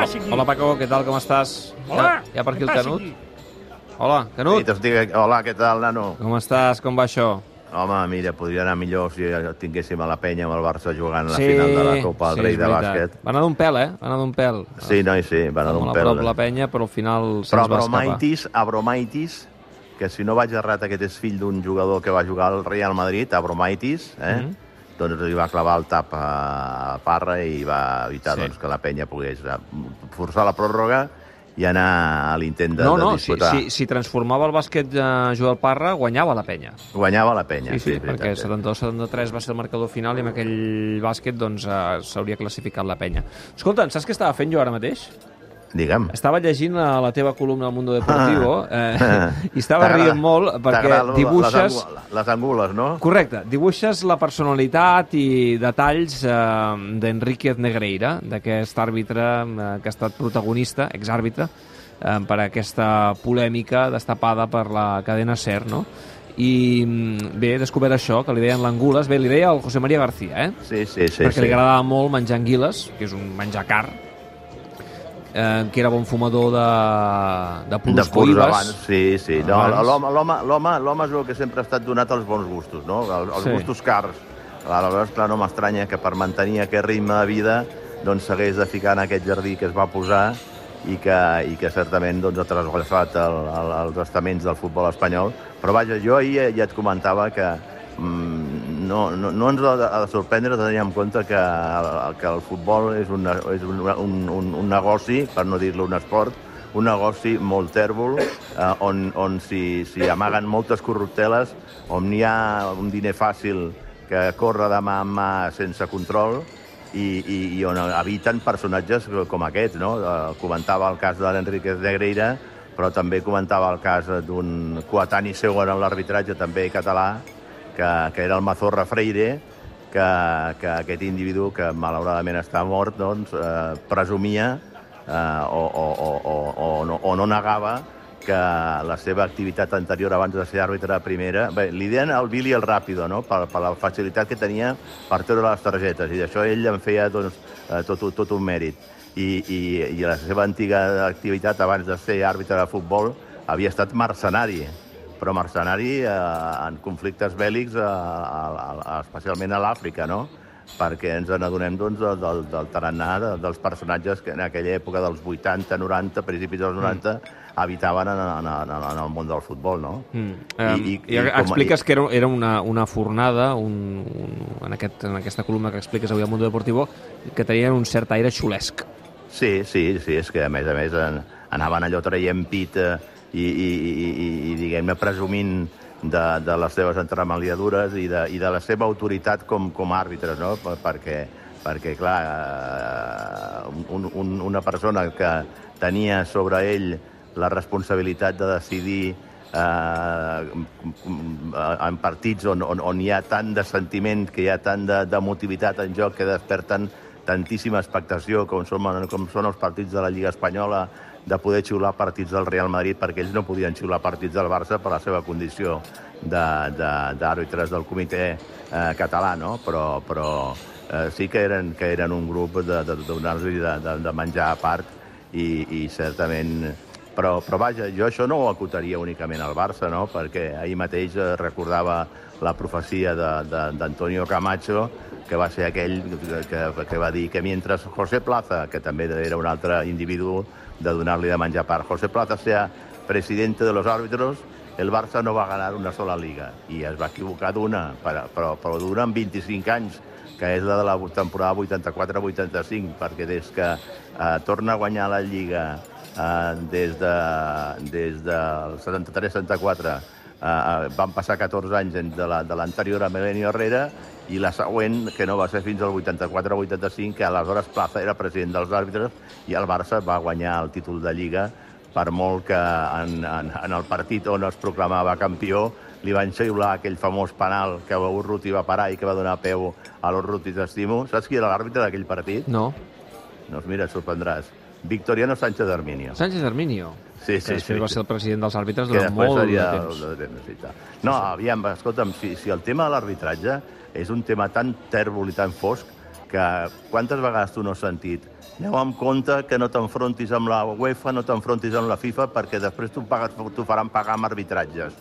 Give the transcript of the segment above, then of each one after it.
passa aquí? Hola, Paco, què tal, com estàs? Hola, hi ha per aquí què el passa Canut? aquí? Hola, Sí, Canut, t'es dic, hola, què tal, nano? com estàs? Com va això? Home, mira, podria anar millor si tinguéssim a la penya amb el Barça jugant a la final de la Copa del sí, Rei de veritat. bàsquet. Va anar d'un pèl, eh? Va anar d'un pèl. Sí, noi, sí, va anar Molt d'un a pèl. prop la penya, però al final se'ns Però va escapar. Abromaitis, Abromaitis, que si no vaig errat, aquest és fill d'un jugador que va jugar al Real Madrid, Abromaitis, eh? Mhm. Doncs li va clavar el tap a Parra i va evitar Sí. doncs, que la penya pogués eh, forçar la pròrroga i anar a l'intent de, No, de no, si, disputar. si, si transformava el bàsquet eh, Joel Parra, guanyava la penya. Guanyava la penya. Sí, sí, veritat, perquè sí. 72-73 va ser el marcador final i amb aquell bàsquet doncs, eh, s'hauria classificat la penya. Escolta, saps què estava fent jo ara mateix? Digue'm. Estava llegint la, la teva columna al Mundo Deportivo eh, i estava rient molt perquè dibuixes... Les, angu- les angules, no? Correcte, dibuixes la personalitat i detalls eh, d'Enriquez Negreira, d'aquest àrbitre eh, que ha estat protagonista, exàrbitre, eh, per aquesta polèmica destapada per la cadena SER, no? I mm, bé, he descobert això, que li deien l'angules, bé, li deia el José María García, eh? Sí, sí, sí. perquè sí. li agradava molt menjar anguiles, que és un menjar car, eh, que era bon fumador de, de de puros purs coibes. abans, sí, sí. No, l'home, l'home, l'home és el que sempre ha estat donat als bons gustos, no? Els, els Sí. gustos cars. Aleshores, clar, no m'estranya que per mantenir aquest ritme de vida doncs s'hagués de ficar en aquest jardí que es va posar i que, i que certament doncs, ha trasbalsat el, el, els estaments del futbol espanyol. Però vaja, jo ahir ja et comentava que mm, no, no, no ens ha de, sorprendre tenir en compte que, que el futbol és, un, és un, un, un, un negoci, per no dir-lo un esport, un negoci molt tèrbol, eh, on, on s'hi amaguen moltes corrupteles, on hi ha un diner fàcil que corre de mà en mà sense control i, i, i on habiten personatges com aquests, no? Eh, comentava el cas de l'Enrique Negreira, però també comentava el cas d'un coetani seu en l'arbitratge, també català, que, que era el Mazorra Freire, que, que aquest individu, que malauradament està mort, doncs, eh, presumia eh, o, o, o, o, o, no, o no negava que la seva activitat anterior abans de ser àrbitre de primera... Bé, li deien el Billy el Ràpido, no?, per, per la facilitat que tenia per treure les targetes, i d'això ell en feia doncs, eh, tot, tot un mèrit. I, i, I la seva antiga activitat abans de ser àrbitre de futbol havia estat mercenari, però mercenari eh, en conflictes bèl·lics, eh, a, a, a, especialment a l'Àfrica, no?, perquè ens n'adonem doncs, del, del, tarannà de, dels personatges que en aquella època dels 80, 90, principis dels 90, habitaven en, en, en, en el món del futbol, no? Mm. Um, I, i, i, com- expliques que era, era una, una fornada, un, un, en, aquest, en aquesta columna que expliques avui al Mundo Deportivo, que tenien un cert aire xulesc. Sí, sí, sí, és que a més a més en, anaven allò traient pit eh, i, i, i, i, diguem-ne, presumint de, de les seves entremaliadures i de, i de la seva autoritat com, com a àrbitres, no? Per- Perquè, perquè clar, eh, un, un, una persona que tenia sobre ell la responsabilitat de decidir eh, en partits on, on, on hi ha tant de sentiment, que hi ha tant de, de motivitat en joc que desperten tantíssima expectació com són, com són els partits de la Lliga Espanyola de poder xiular partits del Real Madrid perquè ells no podien xiular partits del Barça per la seva condició de- de- d'àrbitres del comitè eh, català, no? Però, però eh, sí que eren, que eren un grup de, de, de donar-los de, de, de menjar a part i, i certament... Però, però vaja, jo això no ho acotaria únicament al Barça, no? perquè ahir mateix eh, recordava la profecia d'Antonio Camacho, que va ser aquell que, que, va dir que mentre José Plaza, que també era un altre individu de donar-li de menjar part, José Plaza sea presidente de los árbitros, el Barça no va ganar una sola liga. I es va equivocar d'una, però, però d'una en 25 anys, que és la de la temporada 84-85, perquè des que eh, torna a guanyar la Lliga eh, des, de, des del 73-74 eh, van passar 14 anys de la- de l'anterior a Milenio Herrera i la següent, que no va ser fins al 84-85, que aleshores Plaza era president dels àrbitres i el Barça va guanyar el títol de Lliga per molt que en, en, en el partit on es proclamava campió li van xiular aquell famós penal que Urruti va parar i que va donar peu a l'Urruti t'estimo. Saps qui era l'àrbitre d'aquell partit? No. Doncs mira, et sorprendràs. Victoriano Sánchez Arminio. Sánchez Herminio, Sí, sí, sí. va ser el president dels àrbitres durant molt de seria temps. el de temps i tal. No, aviam, escolta'm, si, si el tema de l'arbitratge és un tema tan tèrbol i tan fosc, que quantes vegades tu no has sentit aneu amb compte que no t'enfrontis amb la UEFA, no t'enfrontis amb la FIFA, perquè després t'ho t'ho faran pagar amb arbitratges.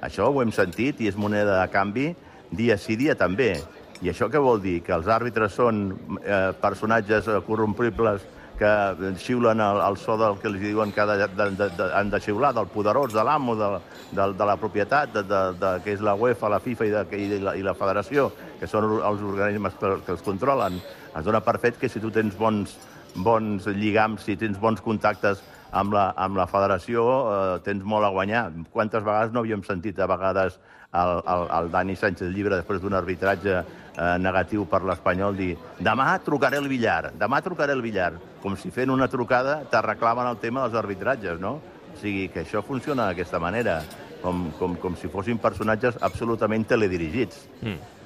Això ho hem sentit i és moneda de canvi dia sí, dia també. I això què vol dir? Que els àrbitres són eh, personatges eh, corrompibles que xiulen el, el so del que els diuen que de, de, de, de, han de xiular, del poderós, de l'amo, de, de, de la propietat, de, de, de, que és la UEFA, la FIFA i, de, i, la, i la federació, que són els organismes que, que els controlen. Es dona per fet que si tu tens bons, bons lligams, si tens bons contactes amb la, amb la federació, eh, tens molt a guanyar. Quantes vegades no havíem sentit a vegades el, el, el Dani Sánchez Llibre, després d'un arbitratge eh, negatiu per l'Espanyol, dir demà trucaré el billar, demà trucaré el billar. Com si fent una trucada te reclamen el tema dels arbitratges, no? O sigui, que això funciona d'aquesta manera, com, com, com si fossin personatges absolutament teledirigits. Mm.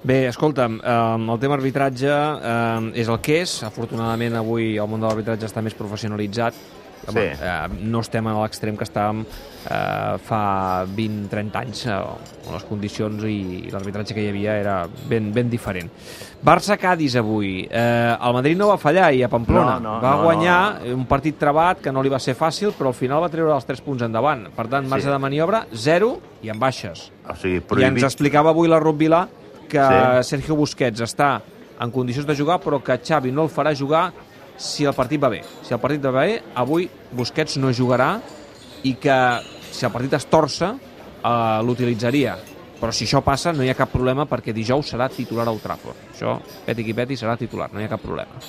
Bé, escolta'm, eh, el tema arbitratge eh, és el que és. Afortunadament, avui el món de l'arbitratge està més professionalitzat Home, sí. eh, no estem a l'extrem que estàvem eh, fa 20-30 anys, eh, on les condicions i, i l'arbitratge que hi havia era ben, ben diferent. Barça-Cádiz avui. Eh, el Madrid no va fallar i a Pamplona no, no, va no, guanyar no. un partit trebat que no li va ser fàcil, però al final va treure els 3 punts endavant. Per tant, marge sí. de maniobra, 0 i amb baixes. O sigui, prohibit... I ens explicava avui la Rup Vilà que sí. Sergio Busquets està en condicions de jugar, però que Xavi no el farà jugar si el partit va bé. Si el partit va bé, avui Busquets no jugarà i que si el partit es torça, eh, l'utilitzaria. Però si això passa, no hi ha cap problema perquè dijous serà titular al Trafford. Això, peti qui peti, serà titular, no hi ha cap problema.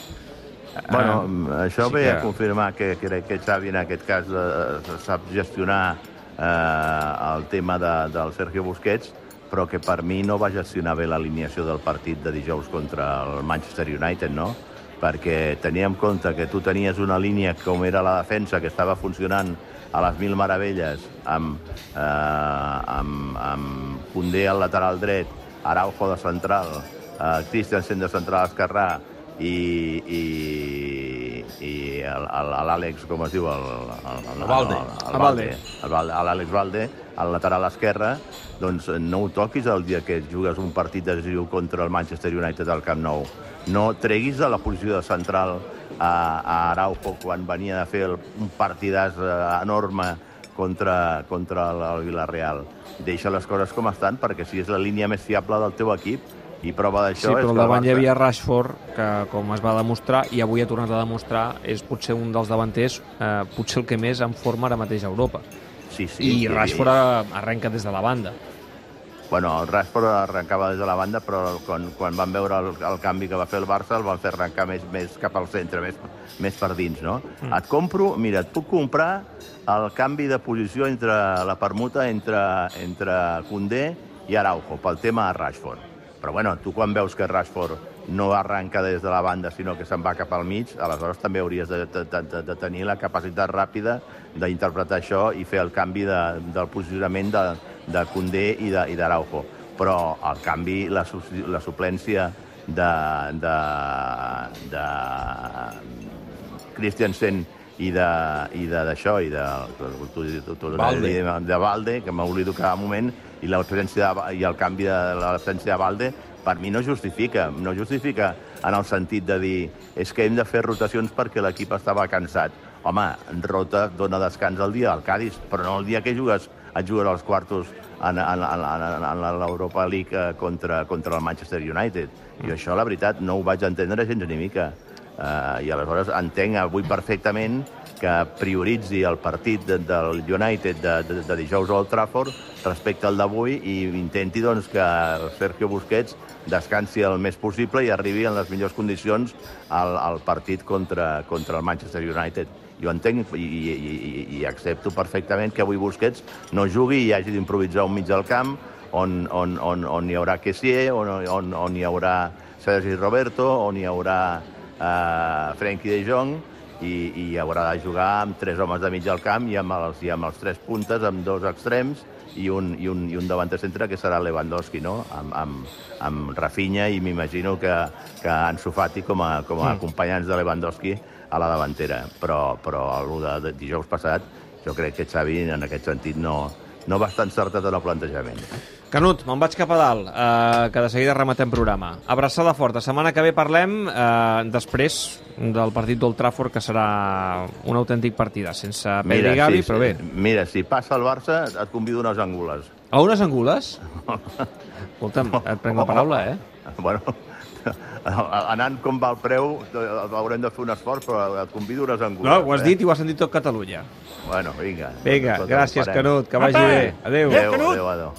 Bueno, uh, això sí ve que... a confirmar que crec que Xavi en aquest cas uh, sap gestionar uh, el tema de, del Sergio Busquets, però que per mi no va gestionar bé l'alineació del partit de dijous contra el Manchester United, no? Perquè tenia en compte que tu tenies una línia com era la defensa que estava funcionant a les mil meravelles amb, eh, amb, amb Condé al lateral dret, Araujo de central, eh, Christensen de central esquerrà i, i, i l'Àlex, com es diu? El, el, el, el, Valde. El, Valde. L'Àlex Valde, al lateral esquerre, doncs no ho toquis el dia que jugues un partit decisiu contra el Manchester United al Camp Nou no treguis de la posició de central a, a Araujo quan venia de fer el, un partidàs eh, enorme contra, contra el, el Villarreal. Deixa les coses com estan, perquè si és la línia més fiable del teu equip, i prova d'això... Sí, però davant hi havia Rashford, que com es va demostrar, i avui ha tornat a demostrar, és potser un dels davanters, eh, potser el que més en forma ara mateix a Europa. Sí, sí. I Rashford sí. arrenca des de la banda. Bueno, el Rashford arrencava des de la banda, però quan, quan van veure el, el canvi que va fer el Barça el van fer arrencar més, més cap al centre, més, més per dins, no? Mm. Et compro, mira, et puc comprar el canvi de posició entre la permuta entre, entre Condé i Araujo, pel tema Rashford. Però bueno, tu quan veus que Rashford no arranca des de la banda, sinó que se'n va cap al mig, aleshores també hauries de, de, de, de tenir la capacitat ràpida d'interpretar això i fer el canvi de, del posicionament de, de Condé i d'Araujo. Però, al canvi, la, la suplència de, de, de Christiansen i de i d'això i de, tu, tu, Valde. de, de Valde, que m'oblido cada moment, i l'absència i el canvi de l'absència de Valde, per mi no justifica. No justifica en el sentit de dir és que hem de fer rotacions perquè l'equip estava cansat. Home, rota, dona descans al dia al Cádiz, però no el dia que jugues et jugues als quartos en, en, en, en l'Europa League eh, contra, contra el Manchester United. I això, la veritat, no ho vaig entendre gens ni mica. Uh, I aleshores entenc avui perfectament que prioritzi el partit de, del United de, de, de dijous al Trafford respecte al d'avui i intenti doncs, que Sergio Busquets descansi el més possible i arribi en les millors condicions al, al partit contra, contra el Manchester United. Jo entenc i, i, i, i accepto perfectament que avui Busquets no jugui i hagi d'improvisar un mig del camp on, on, on, on hi haurà Kessier, on, on, on hi haurà Sergi Roberto, on hi haurà uh, Frenkie de Jong, i, i haurà de jugar amb tres homes de mig del camp i amb els, i amb els tres puntes, amb dos extrems, i un, i un, i un davanter centre que serà Lewandowski, no? amb, amb, amb Rafinha i m'imagino que, que Ansu Fati com a, com a mm. acompanyants de Lewandowski a la davantera, però, però el de dijous passat jo crec que Xavi en aquest sentit no, no va estar encertat en el plantejament. Canut, me'n vaig cap a dalt, eh, que de seguida rematem programa. Abraçada forta. Setmana que ve parlem eh, després del partit d'Old Trafford, que serà un autèntic partida, sense Pedri i Gavi, si, però bé. Mira, si passa el Barça, et convido unes angules. A unes angules? Escolta'm, et prenc la paraula, eh? Bueno, anant com va el preu, haurem de fer un esforç, però et convido unes angules. No, ho has eh? dit i ho ha sentit tot Catalunya. Bueno, vinga. Vinga, gràcies. Canut, que vagi bé. Adéu. Adéu, adéu, adéu.